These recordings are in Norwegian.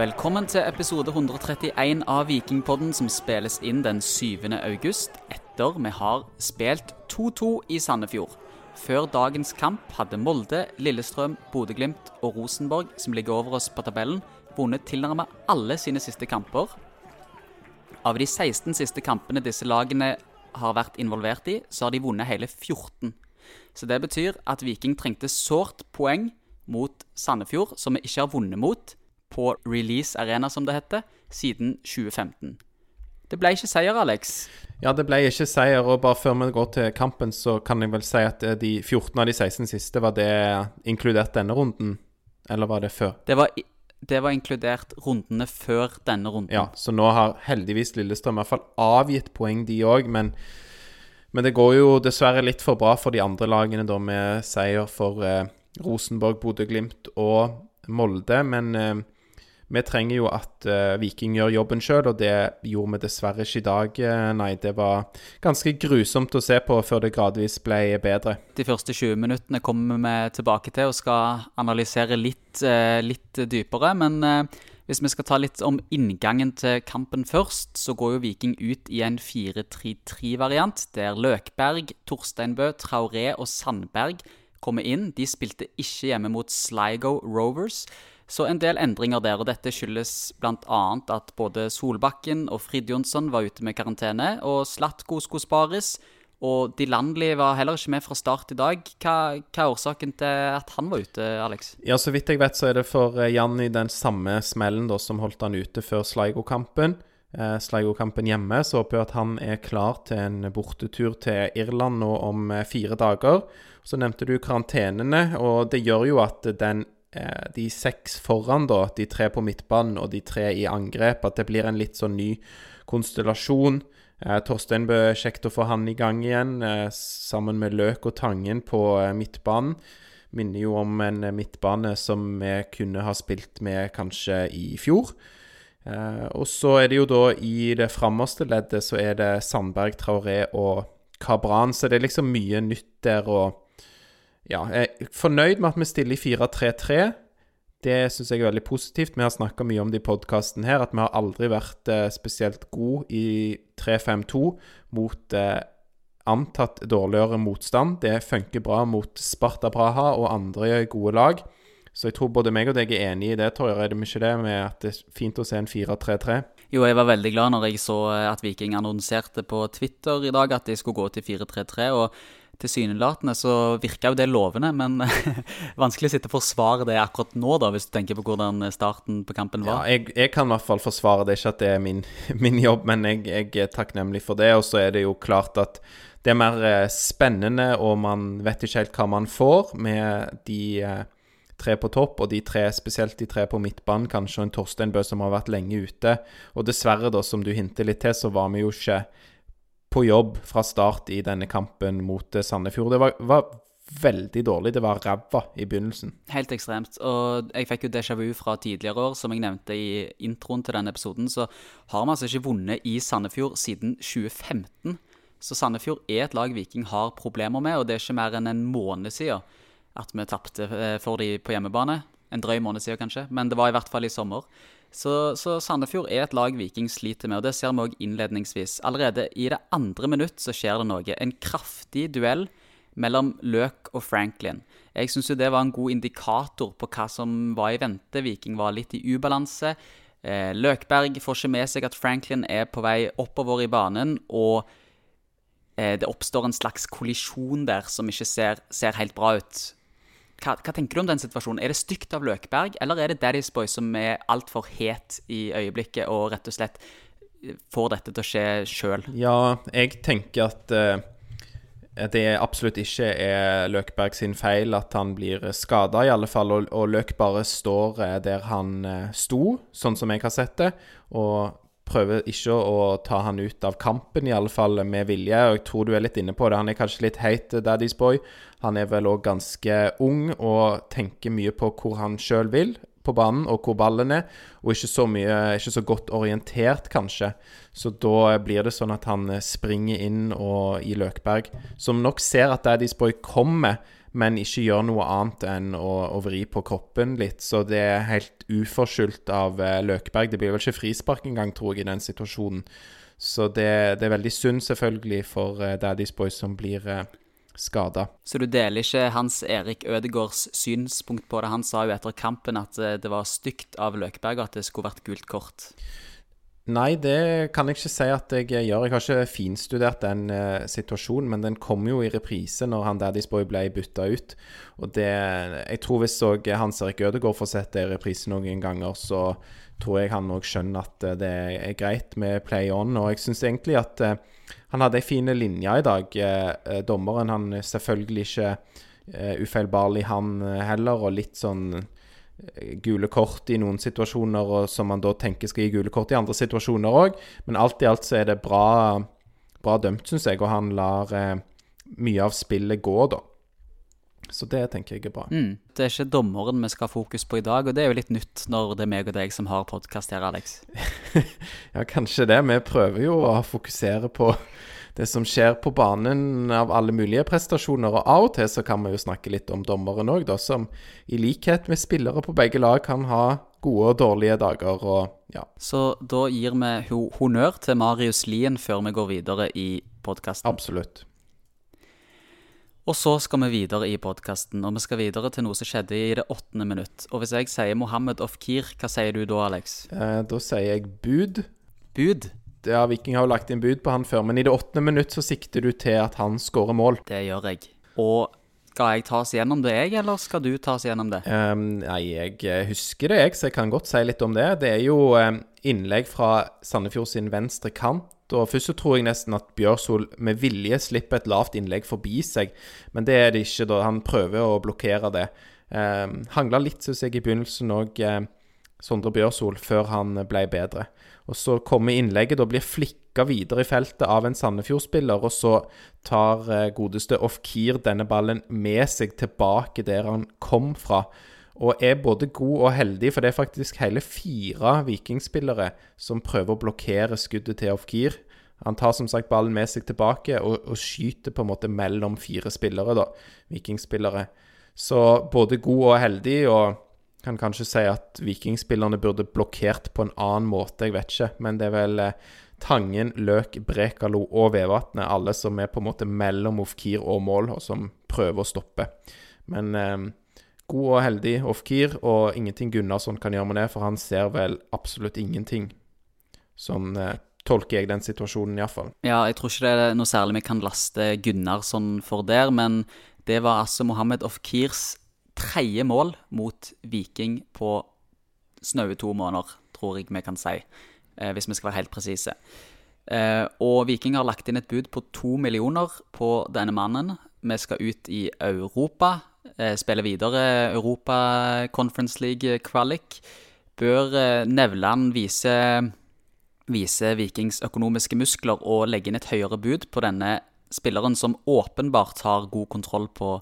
Velkommen til episode 131 av Vikingpodden, som spilles inn den 7. august, etter vi har spilt 2-2 i Sandefjord. Før dagens kamp hadde Molde, Lillestrøm, Bodø-Glimt og Rosenborg, som ligger over oss på tabellen, vunnet tilnærmet alle sine siste kamper. Av de 16 siste kampene disse lagene har vært involvert i, så har de vunnet hele 14. Så det betyr at Viking trengte sårt poeng mot Sandefjord, som vi ikke har vunnet mot, på Release Arena, som det heter, siden 2015. Det ble ikke seier, Alex. Ja, det ble ikke seier, og bare før vi går til kampen, så kan jeg vel si at eh, de 14 av de 16 siste, var det inkludert denne runden? Eller var det før? Det var, det var inkludert rundene før denne runden. Ja, så nå har heldigvis Lillestrøm i hvert fall avgitt poeng, de òg, men men det går jo dessverre litt for bra for de andre lagene, da, med seier for eh, Rosenborg, Bodø-Glimt og Molde. Men eh, vi trenger jo at eh, Viking gjør jobben sjøl, og det gjorde vi dessverre ikke i dag. Eh, nei, det var ganske grusomt å se på før det gradvis ble bedre. De første 20 minuttene kommer vi tilbake til og skal analysere litt, eh, litt dypere. Men hvis vi skal ta litt om inngangen til kampen først, så går jo Viking ut i en 4-3-3-variant, der Løkberg, Torsteinbø, Traoré og Sandberg kommer inn. De spilte ikke hjemme mot Sligo Rovers. Så en del endringer der, og dette skyldes bl.a. at både Solbakken og Fridjonsson var ute med karantene, og Slatko skulle spares. Og De landlige var heller ikke med fra start i dag. Hva, hva, er årsaken til at han var ute, Alex? Ja, Så vidt jeg vet, så er det for eh, Janni den samme smellen da, som holdt han ute før Sligo-kampen. Eh, Sligo-kampen hjemme, så håper jeg at han er klar til en bortetur til Irland nå om eh, fire dager. Så nevnte du karantenene, og det gjør jo at den de seks foran, da, de tre på midtbanen og de tre i angrep, at det blir en litt sånn ny konstellasjon. Eh, Torstein Bø, kjekt å få han i gang igjen, eh, sammen med Løk og Tangen på eh, midtbanen. Minner jo om en midtbane som vi kunne ha spilt med kanskje i fjor. Eh, og så er det jo da i det framerste leddet så er det Sandberg, Traoré og Kabran, så det er liksom mye nytt der. og ja, jeg er fornøyd med at vi stiller i 4-3-3. Det syns jeg er veldig positivt. Vi har snakka mye om det i podkasten her, at vi har aldri vært eh, spesielt gode i 3-5-2 mot eh, antatt dårligere motstand. Det funker bra mot Sparta Praha og andre gode lag. Så jeg tror både meg og deg er enig i det, Torjer. Er det ikke det med at det er fint å se en 4-3-3? Jo, jeg var veldig glad når jeg så eh, at Viking annonserte på Twitter i dag at de skulle gå til 4-3-3. og tilsynelatende så virka jo det lovende, men vanskelig å sitte og forsvare det akkurat nå, da, hvis du tenker på hvordan starten på kampen var. Ja, jeg, jeg kan i hvert fall forsvare det, ikke at det er min, min jobb, men jeg, jeg, er takknemlig for det. Og så er det jo klart at det er mer eh, spennende, og man vet ikke helt hva man får med de eh, tre på topp, og de tre, spesielt de tre på midtbanen, kanskje, og en Torstein Bø som har vært lenge ute. Og dessverre, da, som du hinter litt til, så var vi jo ikke på jobb fra start i denne kampen mot eh, Sandefjord. Det var, var veldig dårlig. Det var ræva i begynnelsen. Helt ekstremt. Og jeg fikk jo déjà vu fra tidligere år. Som jeg nevnte i introen til denne episoden, så har vi altså ikke vunnet i Sandefjord siden 2015. Så Sandefjord er et lag Viking har problemer med, og det er ikke mer enn en måned siden at vi tapte eh, for de på hjemmebane. En drøy måned siden, kanskje, men det var i hvert fall i sommer. Så, så, Sandefjord er et lag Viking sliter med, og det ser vi òg innledningsvis. Allerede i det andre minutt så skjer det noe. En kraftig duell mellom Løk og Franklin. Jeg syns det var en god indikator på hva som var i vente. Viking var litt i ubalanse. Eh, Løkberg får ikke med seg at Franklin er på vei oppover i banen, og eh, det oppstår en slags kollisjon der som ikke ser, ser helt bra ut. Hva, hva, tenker du om den situasjonen? Er det stygt av Løkberg, eller er det Daddy's Boy som er altfor het i øyeblikket og rett og slett får dette til å skje sjøl? Ja, jeg tenker at uh, det absolutt ikke er Løkberg sin feil at han blir skada, i alle fall. Og, og Løk bare står uh, der han sto, sånn som jeg har sett det. Og prøver ikke å ta han ut av kampen, i alle fall med vilje. Og jeg tror du er litt inne på det. Han er kanskje litt heit, Daddy's boy. Han er vel òg ganske ung og tenker mye på hvor han sjøl vil. på banen, og hvor ballen er, og ikke så, mye, ikke så godt orientert, kanskje. Så da blir det sånn at han springer inn og, i Løkberg, som nok ser at Daddy's Boy kommer, men ikke gjør noe annet enn å, å vri på kroppen litt. Så det er helt uforskyldt av eh, Løkberg. Det blir vel ikke frispark engang, tror jeg, i den situasjonen. Så det, det er veldig synd, selvfølgelig, for eh, Daddy's Boys som blir eh, skada. Så du deler ikke Hans Erik Ødegårds synspunkt på det? Han sa jo etter kampen at det var stygt av Løkberg at det skulle vært gult kort. Nei, det kan jeg ikke si at jeg gjør. Jeg har ikke finstudert den uh, situasjonen, men den kom jo i reprise når han Daddy's Boy ble bytta ut. Og det Jeg tror hvis òg Hans Erik Ødegaard får sett det i reprise noen ganger, så tror jeg han òg skjønner at uh, det er greit med play on. Og jeg syns egentlig at uh, han hadde ei fin linje i dag. dommeren han selvfølgelig ikke ufeilbarlig, han heller, og litt sånn gule kort i noen situasjoner, og som man da tenker skal gi gule kort i andre situasjoner òg. Men alt i alt så er det bra, bra dømt, syns jeg, og han lar eh, mye av spillet gå, da. Så det tenker jeg er bra. Mm. Det er ikke dommeren vi skal ha fokus på i dag, og det er jo litt nytt når det er meg og deg som har podkast her, Alex. ja, kanskje det. Vi prøver jo å fokusere på det som skjer på banen av alle mulige prestasjoner. Og av og til så kan vi jo snakke litt om dommeren òg, som i likhet med spillere på begge lag kan ha gode og dårlige dager og ja. Så da gir vi honnør til Marius Lien før vi går videre i podkasten? Absolutt. Og så skal vi videre i podkasten, og vi skal videre til noe som skjedde i det åttende minutt. Og hvis jeg sier Mohammed Ofkir, hva sier du da, Alex? Eh, da sier jeg bud. Bud? Ja, Viking har jo lagt inn bud på han før, men i det åttende minutt så sikter du til at han skårer mål. Det gjør jeg. Og skal jeg ta oss gjennom det, jeg, eller skal du ta oss gjennom det? Um, nei, jeg eh, husker det, jeg, så jeg kan godt si litt om det. Det er jo um, innlegg fra Sandefjord sin venstre kant. Og Først så tror jeg nesten at Bjørsol med vilje slipper et lavt innlegg forbi seg, men det er det ikke. da Han prøver å blokkere det. Um, Hangla litt, syns jeg, i begynnelsen òg. Sondre Bjørsol før han ble bedre. Og Så kommer innlegget, da blir flikka videre i feltet av en Sandefjord-spiller. Og så tar eh, godeste Ofkir denne ballen med seg tilbake der han kom fra. Og er både god og heldig, for det er faktisk hele fire vikingspillere som prøver å blokkere skuddet til Ofkir. Han tar som sagt ballen med seg tilbake og, og skyter på en måte mellom fire spillere, da, vikingspillere. Så både god og heldig. og kan kanskje si at vikingspillerne burde blokkert på en annen måte, jeg vet ikke. Men det er vel eh, Tangen, Løk, Brekalo og Vevatnet, alle som er på en måte mellom Ofkir og mål, og som prøver å stoppe. Men eh, god og heldig Ofkir, og ingenting Gunnarsson kan gjøre med det, for han ser vel absolutt ingenting. Sånn eh, tolker jeg den situasjonen, iallfall. Ja, jeg tror ikke det er noe særlig vi kan laste Gunnarsson for der, men det var altså Mohammed Ofkirs tredje mål mot Viking på snaue to måneder, tror jeg vi kan si. Eh, hvis vi skal være helt presise. Eh, og Viking har lagt inn et bud på to millioner på denne mannen. Vi skal ut i Europa, eh, spille videre Europa Conference League-kvalik. Bør eh, Nevland vise, vise Vikings økonomiske muskler og legge inn et høyere bud på denne spilleren, som åpenbart har god kontroll på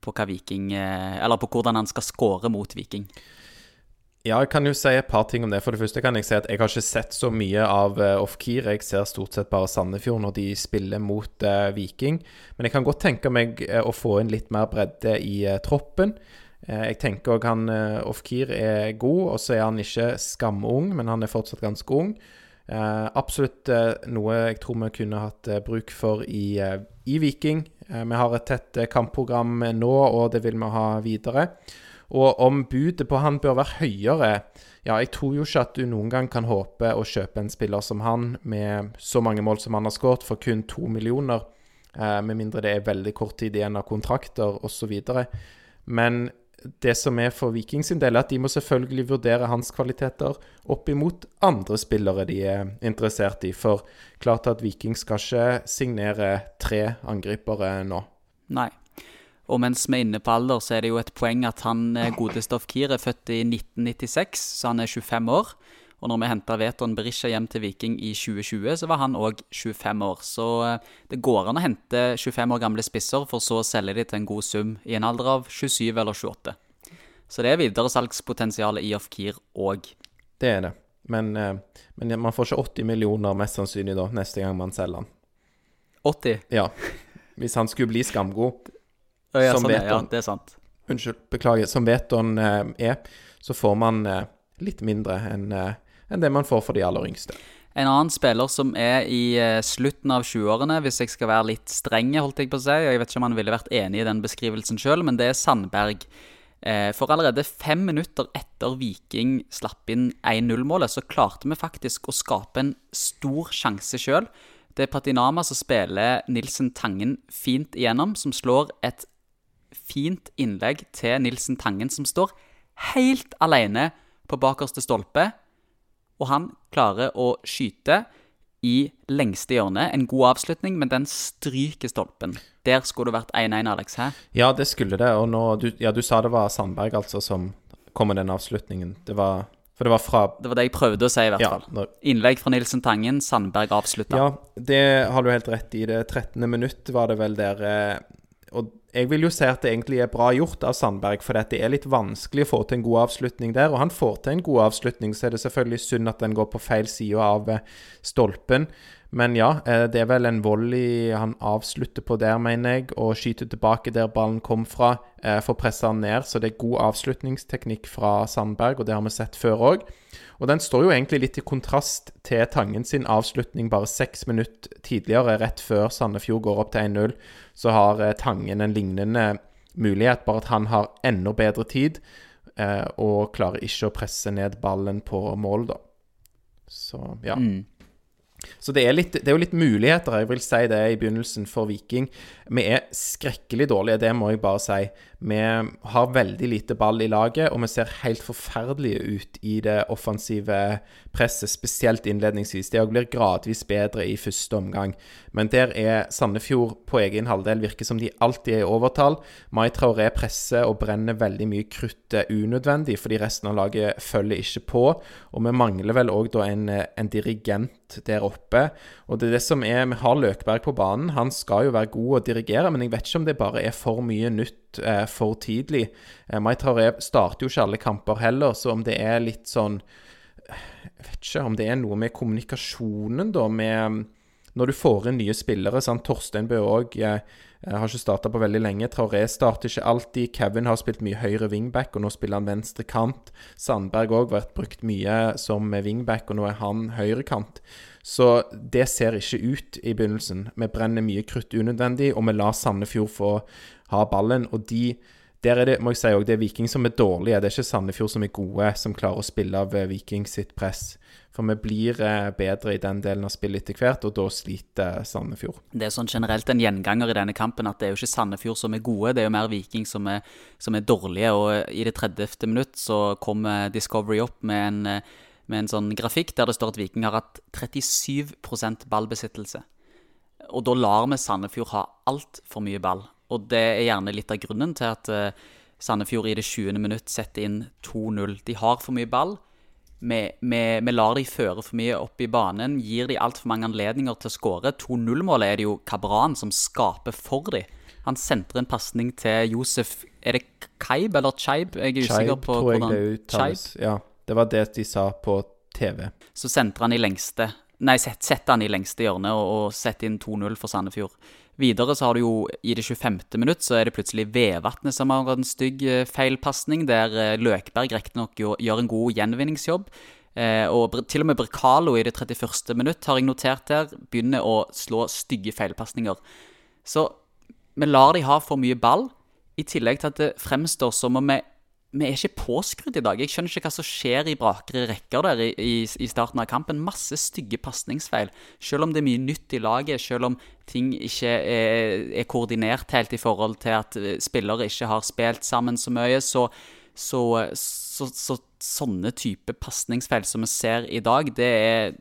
på, Viking, eh, på hvordan han skal skåre mot Viking. Ja, jeg kan jo si et par ting om det. For det første kan jeg si at jeg har ikke sett så mye av uh, Off-Keer. Jeg ser stort sett bare Sandefjord når de spiller mot uh, Viking. Men jeg kan godt tenke meg uh, å få inn litt mer bredde i troppen. jeg tenker òg han Off-Keer er god, og så er han ikke skamung, men han er fortsatt ganske ung. Absolutt noe jeg tror vi kunne hatt bruk for i, i Viking. Eh, vi har et tett eh, kampprogram nå, og det vil vi ha videre. Og om budet på han bør være høyere Ja, jeg tror jo ikke at du noen gang kan håpe å kjøpe en spiller som han, med så mange mål som han har skåret, for kun to millioner. Eh, med mindre det er veldig kort tid igjen av kontrakter osv. Men det som er for Viking sin del, er at de må selvfølgelig vurdere hans kvaliteter opp imot andre spillere de er interessert i. For klart at Viking skal ikke signere tre angripere nå. Nei. Og mens vi er inne på alder, så er det jo et poeng at han eh, godeste Ofkir er født i 1996, så han er 25 år. Og når vi henta Veton Berisha hjem til Viking i 2020, så var han òg 25 år. Så eh, det går an å hente 25 år gamle spisser, for så å selge de til en god sum i en alder av 27 eller 28. Så det er videresalgspotensialet i Ofkir òg. Det er det. Men, eh, men man får ikke 80 millioner mest sannsynlig da, neste gang man selger han. 80? Ja. Hvis han skulle bli skamgod, Å, ja, Som sånn, Veton ja, det er sant. unnskyld, beklager, som Veton eh, er, så får man eh, litt mindre enn eh, enn det man får for de aller yngste. En annen spiller som er i eh, slutten av 20-årene, hvis jeg skal være litt streng, holdt jeg på å si, og jeg vet ikke om han ville vært enig i den beskrivelsen sjøl, men det er Sandberg. Eh, For allerede fem minutter etter Viking slapp inn 1-0-målet, så klarte vi faktisk å skape en stor sjanse sjøl. Det er Patinama som spiller Nilsen Tangen fint igjennom, som slår et fint innlegg til Nilsen Tangen, som står helt alene på bakerste stolpe. Og han klarer å skyte i lengste hjørne. En god avslutning, men den stryker stolpen. Der skulle det vært 1-1, Alex. Hæ? Ja, det skulle det. Og nå du, Ja, du sa det var Sandberg, altså, som kom med den avslutningen. Det var For det var fra Det var det jeg prøvde å si, i hvert Ja, fall. når, Innlegg fra Nilsen Tangen, Sandberg avslutta. ja, det har du helt rett i. Det 13. minutt var det vel der eh, Og jeg vil jo si at det egentlig er bra gjort av Sandberg, for det er litt vanskelig å få til en god avslutning der. Og han får til en god avslutning, så er det selvfølgelig synd at den går på feil side av eh, stolpen. Men ja, eh, det er vel en volley han avslutter på der, mener jeg, og skyter tilbake der ballen kom fra. eh, Får pressa han ned, så det er god avslutningsteknikk fra Sandberg, og det har vi sett før òg. Og den står jo egentlig litt i kontrast til Tangen sin avslutning bare seks minutter tidligere, rett før Sandefjord går opp til 1-0. Så har eh, Tangen en lignende mulighet, bare at han har enda bedre tid, og klarer ikke å presse ned ballen på mål, da. Så ja. Mm. Så det er, litt, det er jo litt muligheter, jeg vil si det, i begynnelsen for Viking. Vi er skrekkelig dårlige, det må jeg bare si. Vi har veldig lite ball i laget, og vi ser helt forferdelige ut i det offensive presset, spesielt innledningsvis. Det blir gradvis bedre i første omgang. Men der er Sandefjord på egen halvdel, virker som de alltid er i overtall. Mai Traoré presser og brenner veldig mye krutt eh, unødvendig, fordi resten av laget følger ikke på. Og vi mangler vel òg da en, eh, en dirigent der oppe. Og det er det som er Vi har Løkberg på banen. Han skal jo være god å dirigere, men jeg vet ikke om det bare er for mye nytt eh, for tidlig. Eh, Mai Traoré starter jo ikke alle kamper heller, så om det er litt sånn Jeg vet ikke om det er noe med kommunikasjonen, da, med når du får inn nye spillere. sant? Torstein Bø òg eh, har ikke starta på veldig lenge. Traoré starter ikke alltid. Kevin har spilt mye høyre wingback, og nå spiller han venstre kant. Sandberg òg vært brukt mye som wingback, og nå er han høyrekant. Så det ser ikke ut i begynnelsen. Vi brenner mye krutt unødvendig, og vi lar Sandefjord få ha ballen. Og de der er det, må jeg si også, det er Viking som er dårlige. Det er ikke Sandefjord som er gode, som klarer å spille av eh, Viking sitt press. For vi blir eh, bedre i den delen av spillet etter hvert, og da sliter Sandefjord. Det er sånn generelt en gjenganger i denne kampen at det er jo ikke Sandefjord som er gode, det er jo mer Viking som er, som er dårlige. Og i det 30. minutt så kommer Discovery opp med en, eh, med en sånn grafikk der det står at Viking har hatt 37% ballbesittelse. Og da lar vi Sandefjord ha altfor mye ball. Og det er gjerne litt av grunnen til at eh, Sandefjord i det 20. minutt setter inn 2-0. De har for mye ball. Vi, vi, vi lar de føre for mye opp i banen, gir de altfor mange anledninger til å skåre. 2-0-målet er det jo Kabran som skaper for dem. Han sentrer en pasning til Josef Er det Kaib eller Chaib? Jeg er usikker på hvordan uttales. Ja, det var det de sa på TV. Så sentrer han i lengste Nei, set, setter han i lengste hjørne og, og setter inn 2-0 for Sandefjord. Videre så har du jo i det 25. minutt så er det plutselig Vevatnet som har en stygg eh, feilpasning, der eh, Løkberg riktignok gjør en god gjenvinningsjobb. Eh, og til og med Brekalo i det 31. minutt har jeg notert her, begynner å slå stygge feilpasninger. Så vi lar de ha for mye ball, i tillegg til at det fremstår som om vi vi er ikke påskrudd i dag. Jeg skjønner ikke hva som skjer i brakere rekker der i, i, i starten av kampen. Masse stygge pasningsfeil. Selv om det er mye nytt i laget, selv om ting ikke er, er koordinert helt i forhold til at eh, spillere ikke har spilt sammen så mye, så, så, så, så sånne type pasningsfeil som vi ser i dag, det er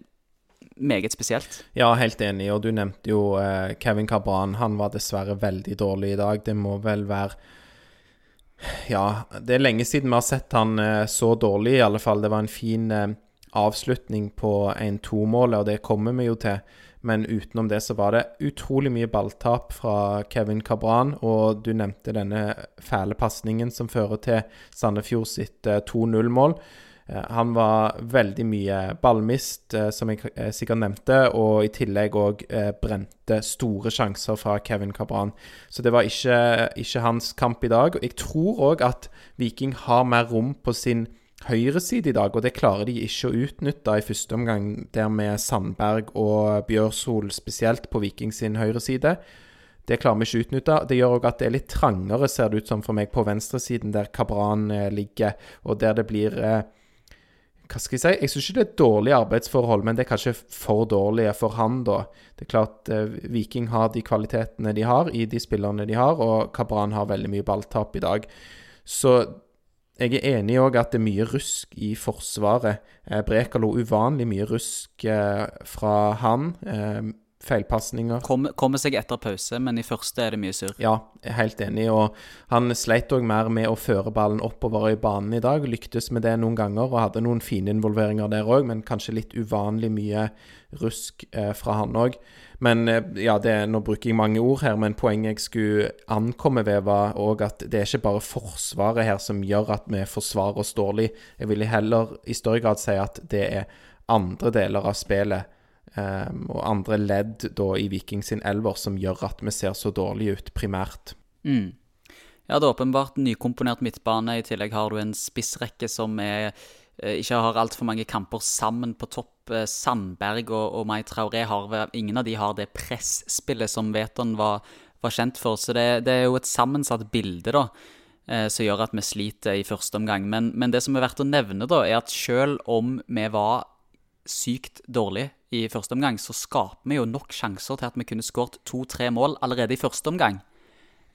meget spesielt. Ja, helt enig. Og du nevnte jo eh, Kevin Cabran. Han var dessverre veldig dårlig i dag. Det må vel være Ja, det er lenge siden vi har sett han eh, så dårlig, i alle fall. Det var en fin eh, avslutning på 1-2-målet, og det kommer vi jo til. Men utenom det så var det utrolig mye balltap fra Kevin Cabran. Og du nevnte denne fæle pasningen som fører til Sandefjord sitt 2-0-mål. Eh, han var veldig mye ballmist, eh, som jeg eh, sikkert nevnte, og i tillegg òg brente store sjanser fra Kevin Cabran. Så det var ikke, ikke hans kamp i dag. Jeg tror òg at Viking har mer rom på sin høyreside i dag, og det klarer de ikke å utnytte i første omgang, der med Sandberg og Bjørsol spesielt på Viking sin høyreside. Det klarer vi ikke å utnytte. Det gjør òg at det er litt trangere, ser det ut som for meg, på venstresiden, der Cabran ligger, og der det blir hva skal jeg si? Jeg syns ikke det er et dårlig arbeidsforhold, men det er kanskje for dårlige for han, da. Det er klart eh, Viking har de kvalitetene de har i de spillerne de har, og Kabran har veldig mye balltap i dag. Så jeg er enig òg at det er mye rusk i Forsvaret. Eh, Brekalo uvanlig mye rusk eh, fra han. Eh, feilpasninger. Kommer kom seg etter pause, men i første er det mye surr. Ja, jeg er helt enig. Og han sleit òg mer med å føre ballen oppover i banen i dag. Lyktes med det noen ganger og hadde noen fine involveringer der òg, men kanskje litt uvanlig mye rusk eh, fra han òg. Men eh, ja, det, nå bruker jeg mange ord her, men poenget jeg skulle ankomme ved, var òg at det er ikke bare Forsvaret her som gjør at vi forsvarer oss dårlig. Jeg vil heller i større grad si at det er andre deler av spillet Um, og andre ledd da i Viking sin elver som gjør at vi ser så dårlig ut, primært. Mm. Ja, det er åpenbart nykomponert midtbane. I tillegg har du en spissrekke som er, eh, ikke har altfor mange kamper sammen på topp. Eh, Sandberg og, og Mai Traoré har Ingen av de har det presspillet som Veton var, var, kjent for. Så det, det, er jo et sammensatt bilde, da. Eh, som gjør at vi sliter i første omgang. Men, men det som er verdt å nevne, da, er at selv om vi var sykt dårlig i første omgang, så skaper vi jo nok sjanser til at vi kunne skåret to-tre mål allerede i første omgang.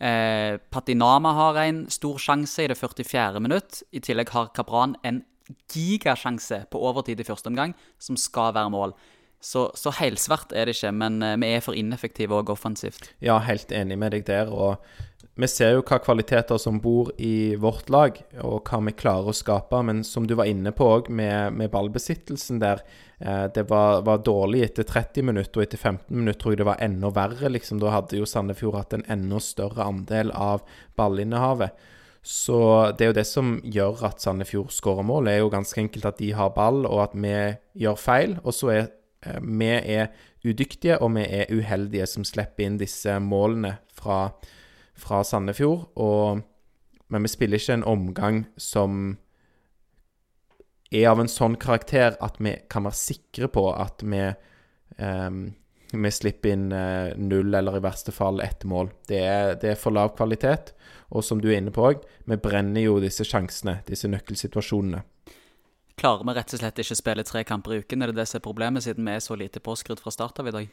Eh, Patinama har en stor sjanse i det 44. minutt. I tillegg har Cabran en gigasjanse på overtid i første omgang, som skal være mål. Så, så helsvart er det ikke, men eh, vi er for ineffektive og offensivt. Ja, helt enig med deg der. og vi ser jo hva kvaliteter som bor i vårt lag, og hva vi klarer å skape. Men som du var inne på òg, med, med, ballbesittelsen der. Eh, det var, var, dårlig etter 30 minutter, og etter 15 minutter tror jeg det var enda verre. liksom. Da hadde jo Sandefjord hatt en enda større andel av ballinnehavet. Så det er jo det som gjør at Sandefjord skårer mål. Det er jo ganske enkelt at de har ball, og at vi gjør feil. Og så er eh, vi er udyktige, og vi er uheldige som slipper inn disse målene fra fra Sandefjord. Og, men vi spiller ikke en omgang som er av en sånn karakter at vi kan være sikre på at vi, um, vi slipper inn uh, null, eller i verste fall ett mål. Det er, det er, for lav kvalitet. Og som du er inne på òg, vi brenner jo disse sjansene, disse nøkkelsituasjonene. Klarer vi rett og slett ikke spille tre kamper i uken? Er det det som er problemet, siden vi er så lite påskrudd fra start av i dag?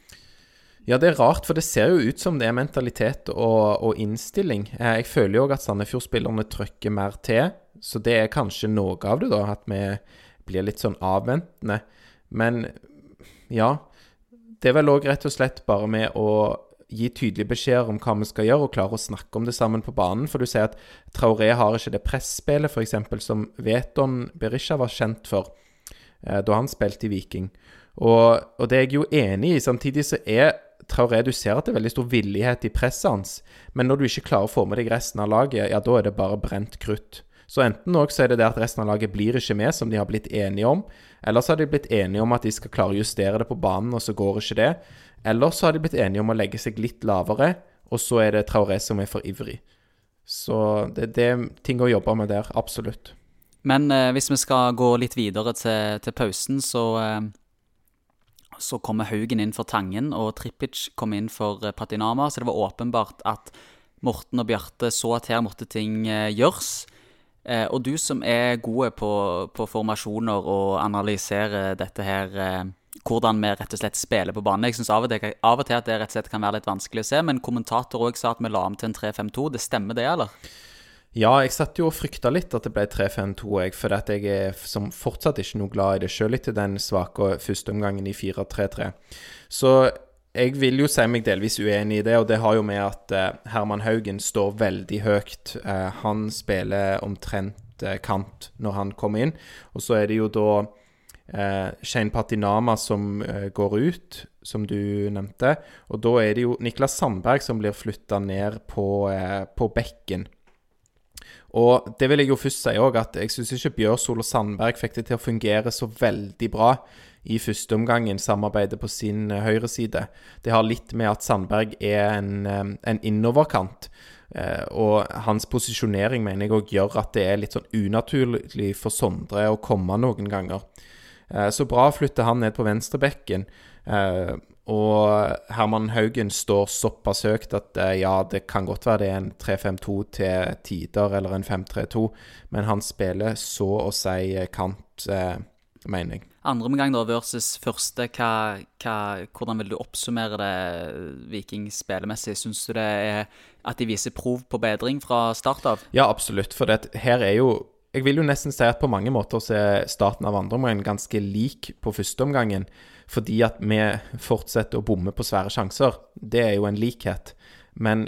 Ja, det er rart, for det ser jo ut som det er mentalitet og, og innstilling. Eh, jeg føler jo òg at Sandefjord-spillerne trykker mer til, så det er kanskje noe av det, da. At vi blir litt sånn avventende. Men ja. Det er vel òg rett og slett bare med å gi tydelige beskjeder om hva vi skal gjøre, og klare å snakke om det sammen på banen. For du sier at Traoré har ikke det presspillet, f.eks., som Veton Berisha var kjent for eh, da han spilte i Viking. Og, og, det er jeg jo enig i. Samtidig så er Traoré du ser at det er veldig stor villighet i presset hans, men når du ikke klarer å få med deg resten av laget, ja, da er det bare brent krutt. Så enten også er det det at resten av laget blir ikke med, som de har blitt enige om, eller så har de blitt enige om at de skal klare å justere det på banen, og så går ikke det. Eller så har de blitt enige om å legge seg litt lavere, og så er det Traoré som er for ivrig. Så det, det er ting å jobbe med der, absolutt. Men eh, hvis vi skal gå litt videre til, til pausen, så eh, så kommer Haugen inn for Tangen, og Trippic kom inn for eh, Patinama. Så det var åpenbart at Morten og Bjarte så at her måtte ting eh, gjøres. Eh, og du som er gode på, på formasjoner og analyserer dette her hvordan vi rett og slett spiller på banen. Jeg syns av, av, og til at det rett og slett kan være litt vanskelig å se, men kommentator òg sa at vi la om til en 3-5-2. Det stemmer det, eller? Ja, jeg satt jo og frykta litt at det ble 3-5-2, jeg. For at jeg er som fortsatt ikke noe glad i det, sjøl etter den svake førsteomgangen i 4-3-3. Så jeg vil jo si meg delvis uenig i det, og det har jo med at uh, Herman Haugen står veldig høyt. Uh, han spiller omtrent uh, kant når han kommer inn, og så er det jo da eh, Shane Patinama som eh, går ut, som du nevnte. Og da er det jo Niklas Sandberg som blir flytta ned på, eh, på bekken. Og det vil jeg jo først si òg, at jeg syns ikke Bjørsol og Sandberg fikk det til å fungere så veldig bra i første omgangen, samarbeidet på sin høyreside. høyre side. Det har litt med at Sandberg er en, um, en innoverkant. Uh, og hans posisjonering mener jeg òg gjør at det er litt sånn unaturlig for Sondre å komme noen ganger. Så bra flytter han ned på venstrebekken. Og Herman Haugen står såpass høyt at ja, det kan godt være det er en 3-5-2 til tider, eller en 5-3-2, men han spiller så å si kant, mener jeg. Andre omgang da versus første, hva, hva, hvordan vil du oppsummere det Viking spillemessig? Syns du det er at de viser prov på bedring fra start av? Ja, absolutt. For det, her er jo Jeg vil jo nesten si at på mange måter så er starten av andre omgang ganske lik på første omgangen. Fordi at vi fortsetter å bomme på svære sjanser. Det er jo en likhet. Men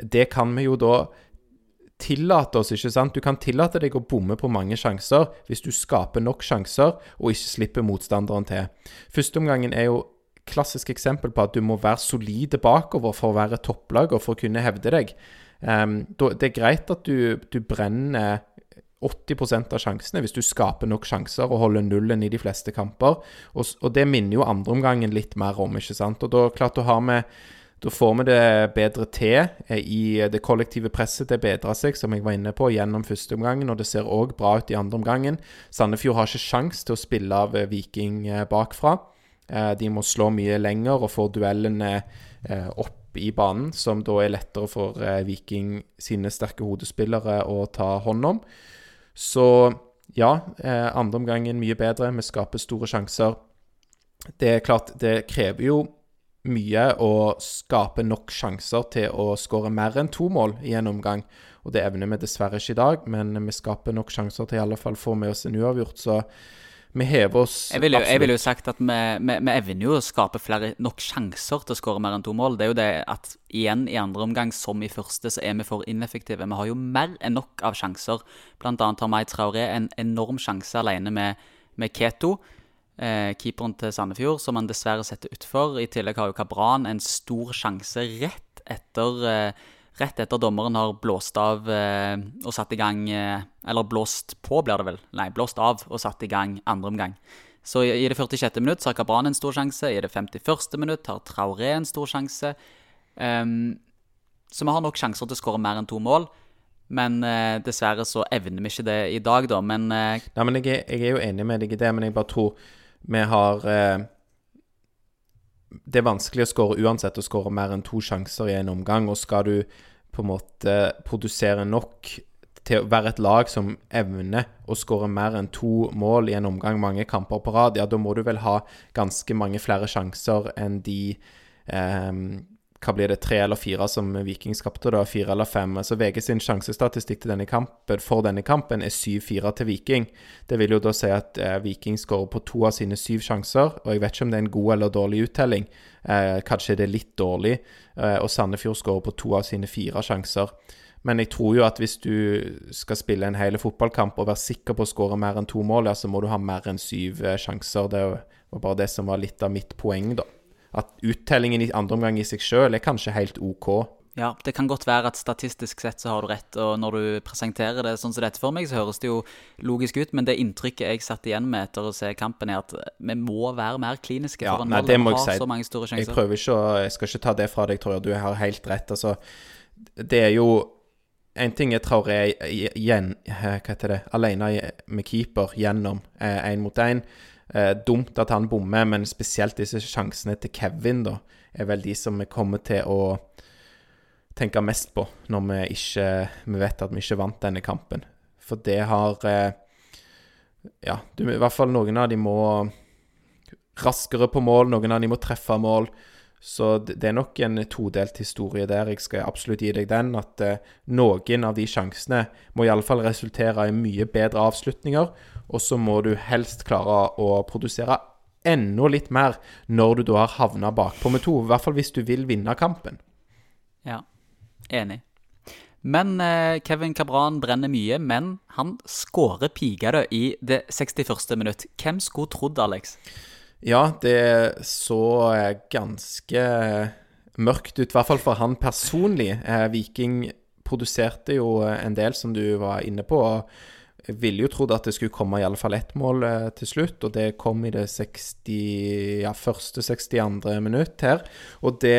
det kan vi jo da tillate oss, ikke sant? Du kan tillate deg å bomme på mange sjanser hvis du skaper nok sjanser og ikke slipper motstanderen til. Førsteomgangen er jo klassisk eksempel på at du må være solide bakover for å være topplag og for å kunne hevde deg. Um, det er greit at du, du brenner 80 av sjansene hvis du skaper nok sjanser og holder nullen i de fleste kamper. Og, og det minner jo andreomgangen litt mer om, ikke sant. Og da klart da har vi da får vi det bedre til eh, i det kollektive presset. Det bedrer seg, som jeg var inne på, gjennom første omgangen, og det ser òg bra ut i andre omgangen. Sandefjord har ikke sjans til å spille av eh, Viking eh, bakfra. De må slå mye lenger og få duellene opp i banen, som da er lettere for Viking sine sterke hodespillere å ta hånd om. Så ja, andre omgangen mye bedre. Vi skaper store sjanser. Det er klart, det krever jo mye å skape nok sjanser til å skåre mer enn to mål i en omgang. Og det evner vi dessverre ikke i dag, men vi skaper nok sjanser til i alle fall få med oss en uavgjort. Så vi hever oss jeg vil jo. Jeg ville jo sagt at vi, vi, vi, evner jo å skape flere, nok sjanser til å skåre mer enn to mål. Det er jo det at igjen i andre omgang, som i første, så er vi for ineffektive. Vi har jo mer enn nok av sjanser. Blant annet har Mai Traoré en enorm sjanse alene med, med Keto eh, keeperen til Sandefjord, som han dessverre setter utfor. I tillegg har jo Kabran en stor sjanse rett etter, eh, rett etter dommeren har blåst av eh, og satt i gang eh, Eller blåst på, blir det vel. Nei, blåst av og satt i gang andre omgang. Så i, det 46. minutt har Kabran en stor sjanse. I det 51. minutt har Traoré en stor sjanse. Um, så vi har nok sjanser til å skåre mer enn to mål. Men eh, dessverre så evner vi ikke det i dag, da. Men eh, Nei, men jeg jeg er, jo enig med deg i det, men jeg bare tror vi har eh, Det er vanskelig å skåre uansett å skåre mer enn to sjanser i en omgang. Og skal du på en måte produsere nok til å være et lag som evner å skåre mer enn to mål i en omgang mange kamper på rad, ja, da må du vel ha ganske mange flere sjanser enn de eh, hva blir det, tre eller fire som Viking skapte, da? Fire eller fem. Altså VG sin sjansestatistikk til denne kampen, for denne kampen er 7-4 til Viking. Det vil jo da si at eh, Viking skårer på to av sine syv sjanser, og jeg vet ikke om det er en god eller dårlig uttelling. Eh, kanskje det er litt dårlig. Eh, og Sandefjord skårer på to av sine fire sjanser. Men jeg tror jo at hvis du skal spille en hel fotballkamp og være sikker på å skåre mer enn to mål, ja, så må du ha mer enn syv eh, sjanser. Det var bare det som var litt av mitt poeng, da at uttellingen i andre omgang i seg sjøl er kanskje helt OK. Ja, det kan godt være at statistisk sett så har du rett, og når du presenterer det sånn som dette for meg, så høres det jo logisk ut, men det inntrykket jeg satt igjen med etter å se kampen, er at vi må være mer kliniske ja, foran nei, det må jeg si. så mange store sjanser. Jeg prøver ikke å Jeg skal ikke ta det fra deg, tror jeg. Du har helt rett. Altså, det er jo En ting er Traoré igjen Hva heter det? Alene med keeper gjennom én eh, mot én. Eh, dumt at han bommer, men spesielt disse sjansene til Kevin da, er vel de som vi kommer til å tenke mest på når vi ikke vi vet at vi ikke vant denne kampen. For det har eh, Ja, du, i hvert fall noen av de må raskere på mål, noen av de må treffe mål. Så det er nok en todelt historie der. Jeg skal absolutt gi deg den. At eh, noen av de sjansene må iallfall resultere i mye bedre avslutninger. Og så må du helst klare å produsere enda litt mer når du da har havna bakpå med to. I hvert fall hvis du vil vinne kampen. Ja, enig. Men eh, Kevin Cabran brenner mye, men han skårer pigade i det 61. minutt. Hvem skulle trodd, Alex? Ja, det så eh, ganske mørkt ut, i hvert fall for han personlig. Eh, Viking produserte jo en del, som du var inne på. og jeg ville jo trodd at det skulle komme i alle fall ett mål eh, til slutt, og det kom i det 60, ja, første 62. minutt her. Og det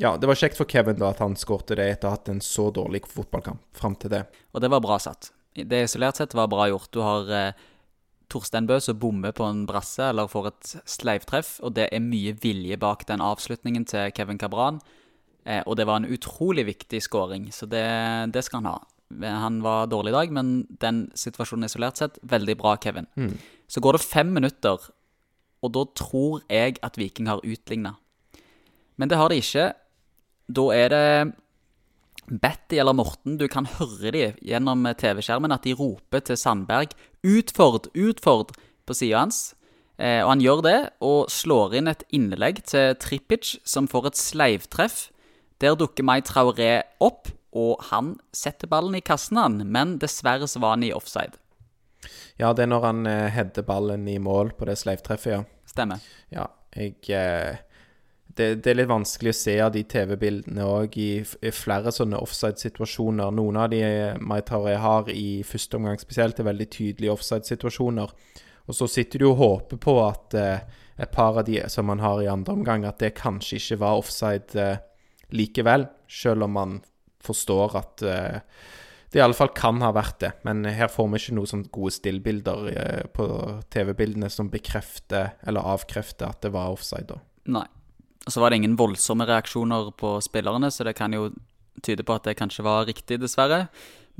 ja, det var kjekt for Kevin da at han skårte det etter å ha hatt en så dårlig fotballkamp fram til det. Og det var bra satt. Det isolert sett var bra gjort. Du har eh, Torstein Bø som bommer på en brasse eller får et sleivtreff, og det er mye vilje bak den avslutningen til Kevin Cabran. Eh, og det var en utrolig viktig skåring, så det, det, skal han ha. Han var dårlig i dag, men den situasjonen isolert sett, veldig bra, Kevin. Mm. Så går det fem minutter, og da tror jeg at Viking har utligna. Men det har de ikke. Da er det Betty eller Morten, du kan høre de gjennom TV-skjermen at de roper til Sandberg 'Utford! Utford!' på sida hans. Eh, og han gjør det, og slår inn et innlegg til Trippic, som får et sleivtreff. Der dukker Mai Traoré opp, og han setter ballen i kassen, han. Men dessverre så var han i offside. Ja, det er når han eh, header ballen i mål på det sleivtreffet, ja. Stemmer. Ja, jeg eh det, det, er litt vanskelig å se av de TV-bildene òg i, i, flere sånne offside-situasjoner. Noen av de eh, Maitare har i første omgang spesielt, er veldig tydelige offside-situasjoner. Og så sitter du og håper på at eh, et par av de som man har i andre omgang, at det kanskje ikke var offside eh, likevel, selv om man forstår at uh, det fall kan ha vært det. Men her får vi ikke noen sånn gode stillbilder uh, på TV-bildene som bekrefter eller avkrefter at det var offside. Nei. Og så var det ingen voldsomme reaksjoner på spillerne, så det kan jo tyde på at det kanskje var riktig, dessverre.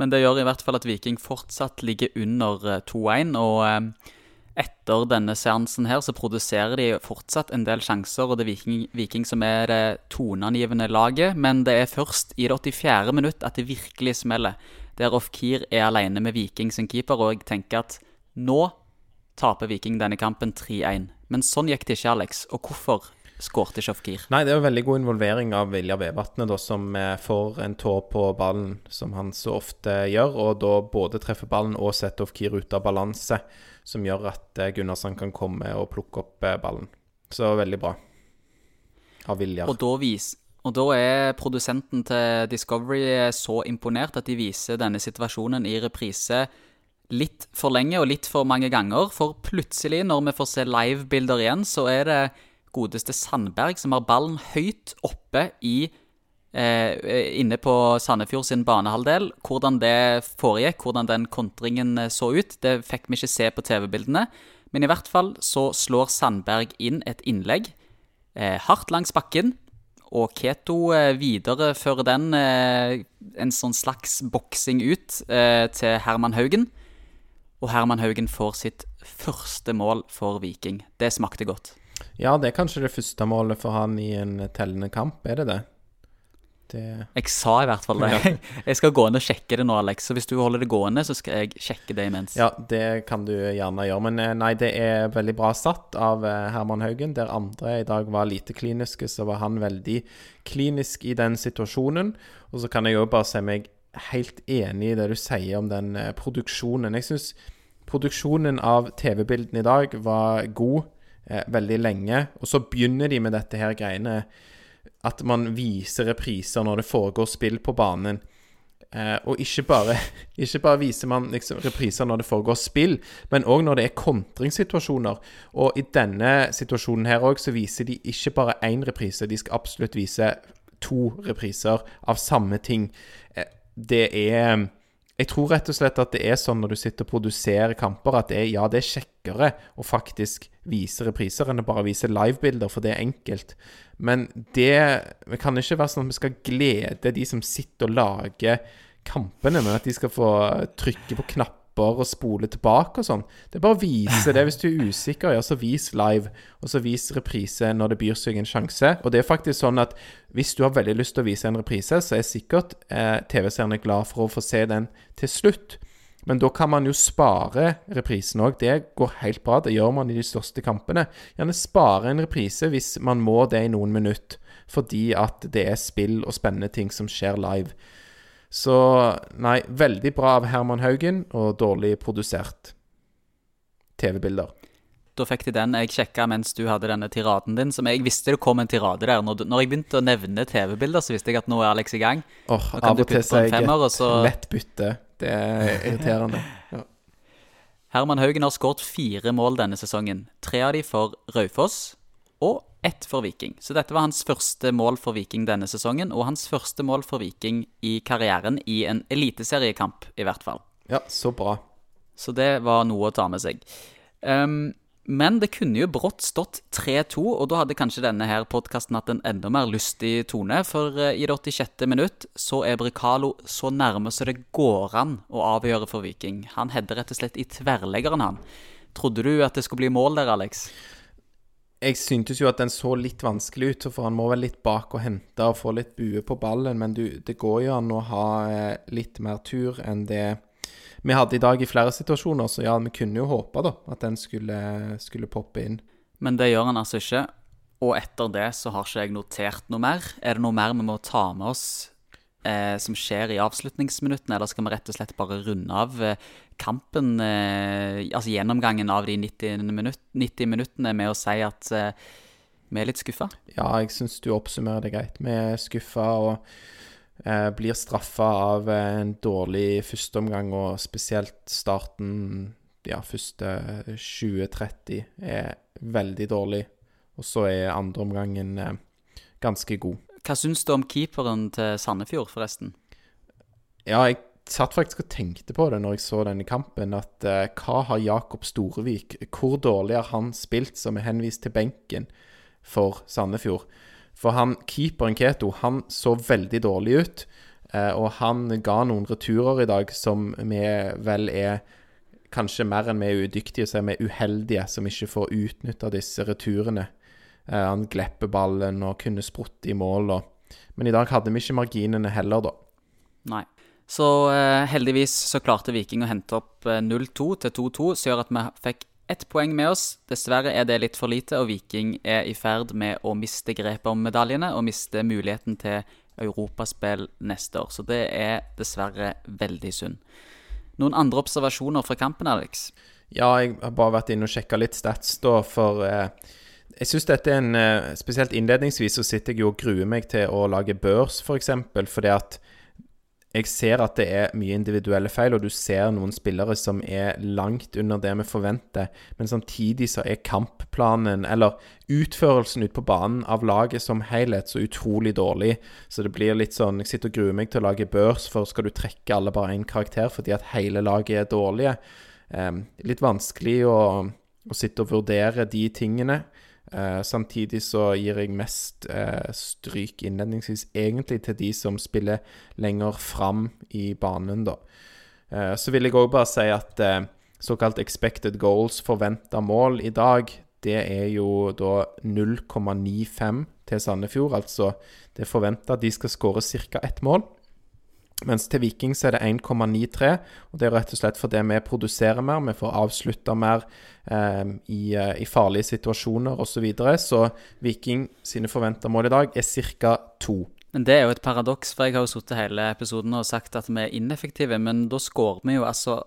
Men det gjør i hvert fall at Viking fortsatt ligger under 2-1. Eh, og eh, etter denne seansen her så produserer de fortsatt en del sjanser, og det er Viking, Viking som er det toneangivende laget. Men det er først i det 84. minutt at det virkelig smeller. Der Ofkir er alene med Viking sin keeper, og jeg tenker at nå taper Viking denne kampen 3-1. Men sånn gikk det ikke, Alex. Og hvorfor skårte Sjofkir. Nei, det er jo veldig god involvering av Vilja Vevatnet, som eh, får en tå på ballen, som han så ofte gjør, og da både treffer ballen og setter Ofkir ut av balanse, som gjør at eh, Gunnarsson kan komme og plukke opp eh, ballen. Så veldig bra av Viljar. Og da, og da er produsenten til Discovery så imponert at de viser denne situasjonen i reprise litt for lenge og litt for mange ganger. For plutselig, når vi får se livebilder igjen, så er det godeste Sandberg, som har ballen høyt oppe i eh, inne på Sandefjord sin banehalvdel. Hvordan det foregikk, hvordan den kontringen eh, så ut, det fikk vi ikke se på TV-bildene. Men i hvert fall så slår Sandberg inn et innlegg eh, hardt langs bakken. Og Keto eh, viderefører den, eh, en sånn slags boksing ut, eh, til Herman Haugen. Og Herman Haugen får sitt første mål for Viking. Det smakte godt. Ja, det er kanskje det første målet for han i en tellende kamp, er det det? det... Jeg sa i hvert fall det. Jeg skal gå inn og sjekke det nå, Alex. Så hvis du holder det gående, så skal jeg sjekke det imens. Ja, det kan du gjerne gjøre. Men eh, nei, det er veldig bra satt av eh, Herman Haugen. Der andre i dag var lite kliniske, så var han veldig klinisk i den situasjonen. Og så kan jeg jo bare si meg helt enig i det du sier om den eh, produksjonen. Jeg syns produksjonen av TV-bildene i dag var god eh, veldig lenge. Og så begynner de med dette her greiene at man viser repriser når det foregår spill på banen. Eh, og ikke bare, ikke bare, viser man liksom repriser når det foregår spill, men òg når det er kontringssituasjoner. Og i denne situasjonen her òg så viser de ikke bare én reprise, de skal absolutt vise to repriser av samme ting. Eh, det er jeg tror rett og slett at det er sånn når du sitter og produserer kamper, at det ja, det er kjekkere å faktisk vise repriser enn å bare vise livebilder, for det er enkelt. Men det det kan ikke være sånn at vi skal glede de som sitter og lager kampene, men at de skal få trykke på knapper og spole tilbake og sånn. Det er bare å vise det. Hvis du er usikker, ja, så vis live, og så vis reprise når det byr seg en sjanse. Og det er faktisk sånn at hvis du har veldig lyst til å vise en reprise, så er sikkert eh, TV-seerne glad for å få se den til slutt. Men da kan man jo spare reprisen òg. Det går helt bra. Det gjør man i de største kampene. Gjerne spare en reprise hvis man må det i noen minutt, fordi at det er spill og spennende ting som skjer live. Så nei, veldig bra av Herman Haugen, og dårlig produsert TV-bilder. Da fikk de den. Jeg sjekka mens du hadde denne tiraden din. Som jeg visste det kom en tirade der. Når, når jeg begynte å nevne TV-bilder, så visste jeg at nå er Alex i gang. Åh, Nå kan av du og til putte på så en er jeg et så- lett bytte. Det er irriterende. Ja. Herman Haugen har skåret fire mål denne sesongen. Tre av de for Raufoss og ett for Viking. Så dette var hans første mål for Viking denne sesongen, og hans første mål for Viking i karrieren i en eliteseriekamp, i hvert fall. ja, så bra. Så det var noe å ta med seg. Um, men det kunne jo brått stått 3-2, og da hadde kanskje denne her podkasten hatt en enda mer lystig tone. For eh, i det 86. minutt så er Brekalo så nærme så det går an å avgjøre for Viking. Han header rett og slett i tverrleggeren, han. Trodde du at det skulle bli mål der, Alex? Jeg syntes jo at den så litt vanskelig ut, for han må vel litt bak og hente og få litt bue på ballen. Men du, det går jo an å ha eh, litt mer tur enn det vi hadde i dag i flere situasjoner. Så ja, vi kunne jo håpe da, at den skulle, skulle poppe inn. Men det gjør han altså ikke. Og etter det så har ikke jeg notert noe mer. Er det noe mer vi må ta med oss eh, som skjer i avslutningsminuttene, eller skal vi rett og slett bare runde av eh, kampen, eh, altså gjennomgangen av de 90, minutt, 90 minuttene, med å si at eh, vi er litt skuffa? Ja, jeg syns du oppsummerer det greit. Vi er skuffa og eh, blir straffa av eh, en dårlig førsteomgang, og spesielt starten, ja, første 20-30 er veldig dårlig. Og så er andreomgangen ganske god. Hva syns du om keeperen til Sandefjord, forresten? Ja, jeg satt faktisk og tenkte på det når jeg så denne kampen, at eh, hva har Jakob Storevik Hvor dårlig har han spilt som er henvist til benken for Sandefjord? For han, keeperen Keto, han så veldig dårlig ut, eh, og han ga noen returer i dag som vi vel er Kanskje mer enn vi er udyktige, så er vi uheldige som ikke får utnytta disse returene. Eh, han glepper ballen og kunne sprutte i mål, og Men i dag hadde vi ikke marginene heller, da. Nei. Så eh, heldigvis så klarte Viking å hente opp eh, 0-2 til 2-2, som gjør at vi fikk ett poeng med oss. Dessverre er det litt for lite, og Viking er i ferd med å miste grepet om medaljene og miste muligheten til europaspill neste år. Så det er dessverre veldig synd. Noen andre observasjoner fra kampen, Alex? Ja, jeg har bare vært inne og sjekka litt stats, da, for eh, jeg syns dette er en eh, Spesielt innledningsvis så sitter jeg jo og gruer meg til å lage børs, f.eks., for eksempel, fordi at jeg ser at det er mye individuelle feil, og du ser noen spillere som er langt under det vi forventer, men samtidig så er kampplanen, eller utførelsen ute på banen av laget som helhet, så utrolig dårlig. Så det blir litt sånn Jeg sitter og gruer meg til å lage børs, for skal du trekke alle bare én karakter fordi at hele laget er dårlige? Eh, litt vanskelig å, å sitte og vurdere de tingene. Eh, samtidig så gir jeg mest uh, stryk innledningsvis egentlig til de som spiller lenger fram i banen, da. Uh, så vil jeg òg bare si at såkalt expected goals, forventa mål, i dag, det er jo da 0,95 til Sandefjord. Altså det er forventa de skal skåre ca. ett mål. Mens til Viking så er det 1,93, og det er rett og slett fordi vi produserer mer, vi får avslutta mer eh, i, i farlige situasjoner osv. Så, videre. så Viking sine forventa mål i dag er ca. to. Men det er jo et paradoks, for jeg har jo sittet hele episoden og sagt at vi er ineffektive, men da skårer vi jo altså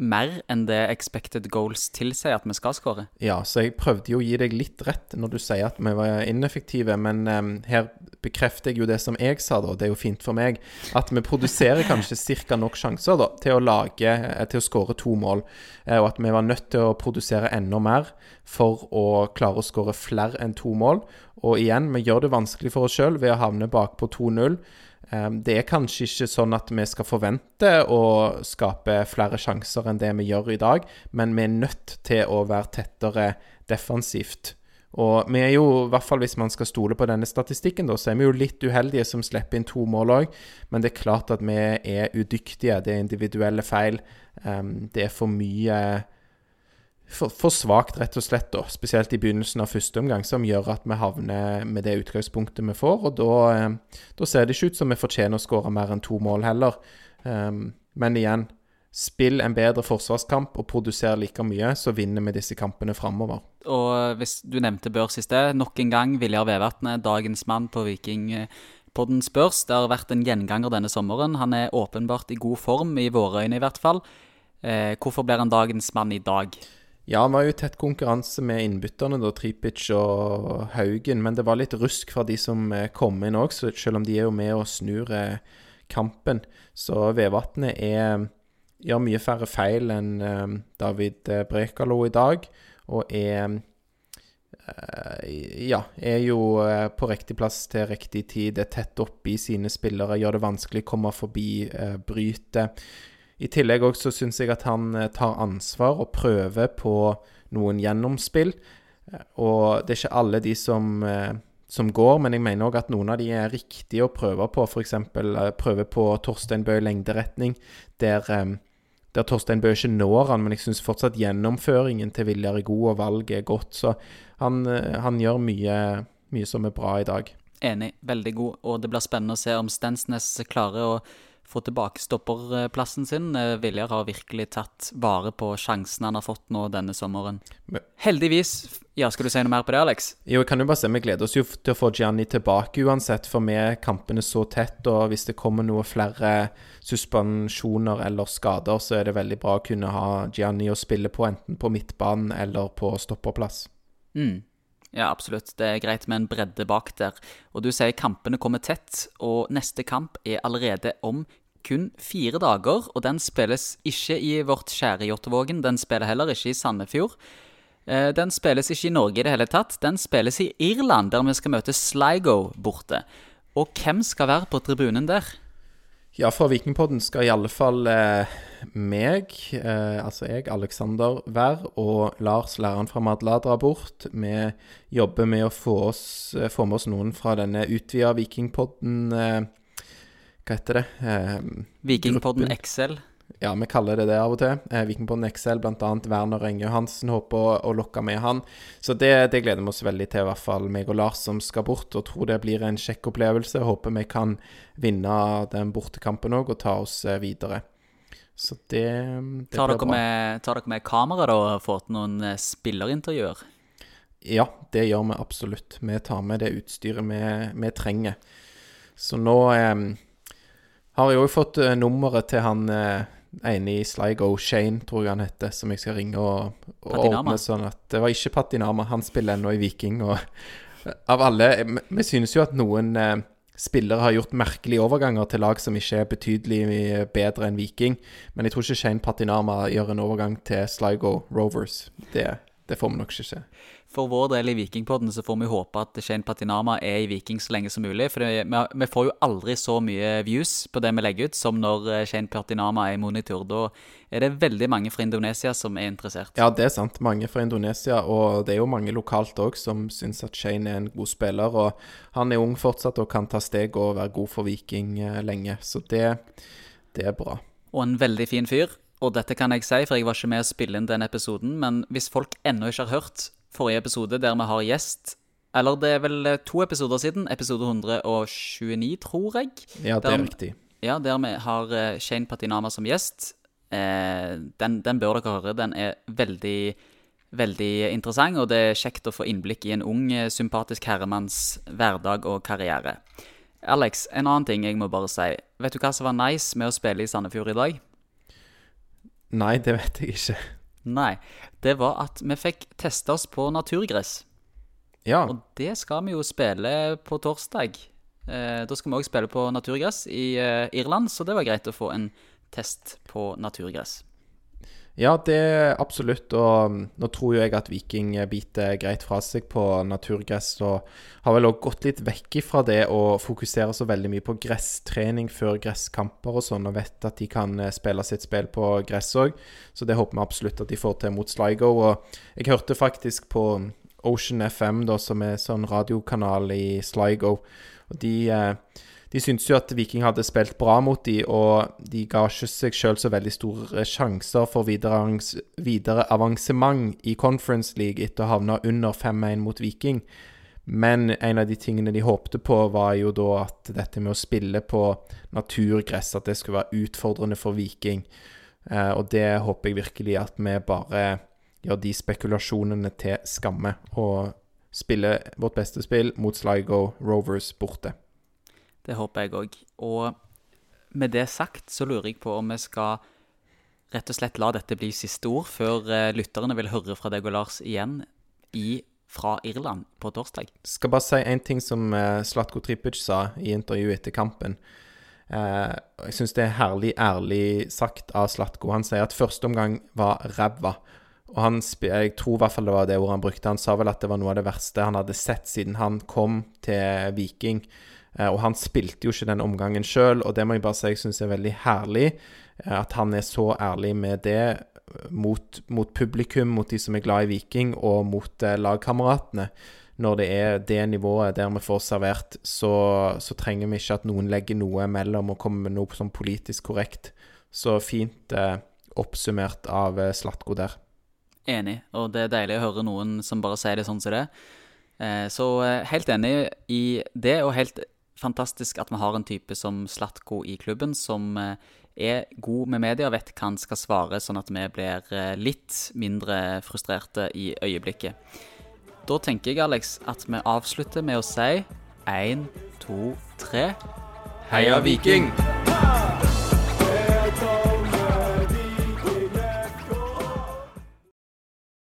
mer enn det expected goals tilsier at vi skal skåre. Ja, så jeg prøvde jo å gi deg litt rett når du sier at vi var ineffektive, men um, her bekrefter jeg jo det som jeg sa, da. Det er jo fint for meg. At vi produserer kanskje ca. nok sjanser da, til å lage, eh, til å skåre to mål. Eh, og at vi var nødt til å produsere enda mer for å klare å skåre flere enn to mål. Og igjen, vi gjør det vanskelig for oss sjøl ved å havne bakpå 2-0. Eh, Det er kanskje ikke sånn at vi skal forvente å skape flere sjanser enn det vi gjør i dag, men vi er nødt til å være tettere defensivt. Og vi er jo, i hvert fall hvis man skal stole på denne statistikken, da, så er vi jo litt uheldige som slipper inn to mål òg. Men det er klart at vi er udyktige. Det er individuelle feil. Um, det er for mye for, for svakt, rett og slett, da. Spesielt i begynnelsen av første omgang, som gjør at vi havner med det utgangspunktet vi får. Og da, eh, da ser det ikke ut som vi fortjener å skåre mer enn to mål heller. Um, men igjen, spill en bedre forsvarskamp og produser like mye, så vinner vi disse kampene framover. Og hvis du nevnte børs i sted, nok en gang Viljar Vevatnet, dagens mann på Viking Podden spørs. Det har vært en gjenganger denne sommeren. Han er åpenbart i god form, i våre øyne i hvert fall. Eh, hvorfor blir han dagens mann i dag? Ja, han var jo tett konkurranse med innbytterne, da, Tripic og Haugen. Men det var litt rusk fra de som eh, kom inn òg, selv om de er jo med og snur eh, kampen. Så Vevatnet gjør mye færre feil enn eh, David Brekalo i dag, og er ja, er jo på riktig plass til riktig tid, er tett oppe i sine spillere, gjør det vanskelig å komme forbi brytet. I tillegg også syns jeg at han tar ansvar og prøver på noen gjennomspill. Og det er ikke alle de som, som går, men jeg mener òg at noen av de er riktige å prøve på. F.eks. prøve på Torstein Bøe lengderetning, der der Torstein Bøe ikke når han, men jeg syns fortsatt gjennomføringen til Viljar er god, og valget er godt. Så han, eh, han gjør mye, mye, som er bra i dag. Enig. Veldig god. Og det blir spennende å se om Stensnes klarer å få tilbake stopperplassen sin. Eh, Viljar har virkelig tatt vare på sjansen han har fått nå denne sommeren. Heldigvis. Ja, Skal du si noe mer på det, Alex? Jo, jeg kan jo bare si Vi gleder oss jo til å få Gianni tilbake uansett, for vi er kampene så tett. Og hvis det kommer noe flere suspensjoner eller skader, så er det veldig bra å kunne ha Gianni å spille på, enten på midtbanen eller på stopperplass. Mm. Ja, absolutt. Det er greit med en bredde bak der. Og du sier kampene kommer tett, og neste kamp er allerede om kun fire dager, og den spilles ikke i vårt kjære Jåttåvågen. Den spiller heller ikke i Sandefjord. Eh, den spilles ikke i Norge i det hele tatt. Den spilles i Irland, der vi skal møte Sligo borte. Og hvem skal være på tribunen der? Ja, fra Vikingpodden skal i alle fall eh, meg, eh, altså jeg, Alexander, være, og Lars, læreren fra Madla, dra bort. Vi jobber med å få, oss, eh, få med oss noen fra denne utvida Vikingpodden eh, hva heter det? Eh, Vikingpodden XL. Ja, vi kaller det det av og til. Eh, Vikingpodden XL, bl.a. Werner Enge Johansen, håper å, å lokke med han. Så det, det, gleder vi oss veldig til, i hvert fall meg og Lars som skal bort. Og tror det blir en kjekk opplevelse. Håper vi kan vinne den bortekampen òg og ta oss eh, videre. Så det, det tar, dere med, tar dere med kamera da og får til noen eh, spillerintervjuer? Ja, det gjør vi absolutt. Vi tar med det utstyret vi, vi trenger. Så nå eh, har jeg òg fått uh, nummeret til han uh, ene i Sligo, Shane, tror jeg han heter, som jeg skal ringe og, og ordne sånn at Det var ikke Patinama, han spiller ennå i Viking. Og av alle Vi synes jo at noen spillere har gjort merkelige overganger til lag som ikke er betydelig bedre enn Viking, men jeg tror ikke Shane Patinama gjør en overgang til Sligo Rovers. Det, det får vi nok ikke se. For vår del i Vikingpodden så får vi håpe at Shane Patinama er i Viking så lenge som mulig. For det, vi, får jo aldri så mye views på det vi legger ut som når eh, Shane Patinama er i monitor. Da er det veldig mange fra Indonesia som er interessert. Ja, det er sant. Mange fra Indonesia. Og det er jo mange lokalt òg som syns at Shane er en god spiller. Og han er ung fortsatt og kan ta steg og være god for Viking eh, lenge. Så det, det er bra. Og en veldig fin fyr. Og dette kan jeg si, for jeg var ikke med å spille inn den episoden. Men hvis folk ennå ikke har hørt forrige episode der vi har gjest. Eller det er vel eh, to episoder siden. Episode 129, tror jeg. Ja, det er riktig. Ja, der vi har eh, Shane Patinama som gjest. Eh, den, den, bør dere høre. Den er veldig, veldig interessant, og det er kjekt å få innblikk i en ung, eh, sympatisk herremanns hverdag og karriere. Alex, en annen ting jeg må bare si. Vet du hva som var nice med å spille i Sandefjord i dag? Nei, det vet jeg ikke. Nei. Det var at vi fikk teste oss på naturgress. Ja. Og det skal vi jo spille på torsdag. Eh, da skal vi òg spille på naturgress i eh, Irland, så det var greit å få en test på naturgress. Ja, det er absolutt. Og um, nå tror jo jeg at Viking biter greit fra seg på naturgress. Og har vel òg gått litt vekk fra det å fokusere så veldig mye på gresstrening før gresskamper og sånn, og vet at de kan eh, spille sitt spill på gress òg. Så det håper vi absolutt at de får til mot Sligo. Og jeg hørte faktisk på Ocean FM, da, som er sånn radiokanal i Sligo, og de eh, de syntes jo at Viking hadde spilt bra mot de, og de ga ikke seg sjøl så veldig store sjanser for videre, videre avansement i Conference League etter å havne under 5-1 mot Viking. Men en av de tingene de håpte på, var jo da at dette med å spille på naturgress, at det skulle være utfordrende for Viking. Eh, og det håper jeg virkelig at vi bare gjør de spekulasjonene til skamme, og spiller vårt beste spill mot Sligo Rovers borte. Det håper jeg òg. Og med det sagt så lurer jeg på om vi skal rett og slett la dette bli siste ord før eh, lytterne vil høre fra deg og Lars igjen i, fra Irland på torsdag. Skal bare si en ting som uh, Slatko Tripic sa i intervjuet etter kampen. Uh, jeg syns det er herlig ærlig sagt av Slatko. Han sier at første omgang var ræva. Og han, jeg tror i hvert fall det var det ordet han brukte. Han sa vel at det var noe av det verste han hadde sett siden han kom til Viking. Uh, og han spilte jo ikke den omgangen sjøl, og det må jeg bare si jeg syns er veldig herlig. At han er så ærlig med det mot, mot, publikum, mot de som er glad i Viking, og mot lagkameratene når det er det nivået der vi får servert, så, så, trenger vi ikke at noen legger noe mellom og kommer med noe sånn politisk korrekt. Så fint eh, oppsummert av eh, Slatko der. Enig, og det er deilig å høre noen som bare sier det sånn som det. Eh, så eh, helt enig i det, og helt fantastisk at vi har en type som Slatko i klubben, som eh, er god med media og vet hva han skal svare, sånn at vi blir eh, litt mindre frustrerte i øyeblikket. Da tenker jeg, Alex, at vi avslutter med å si én, to, tre Heia Viking!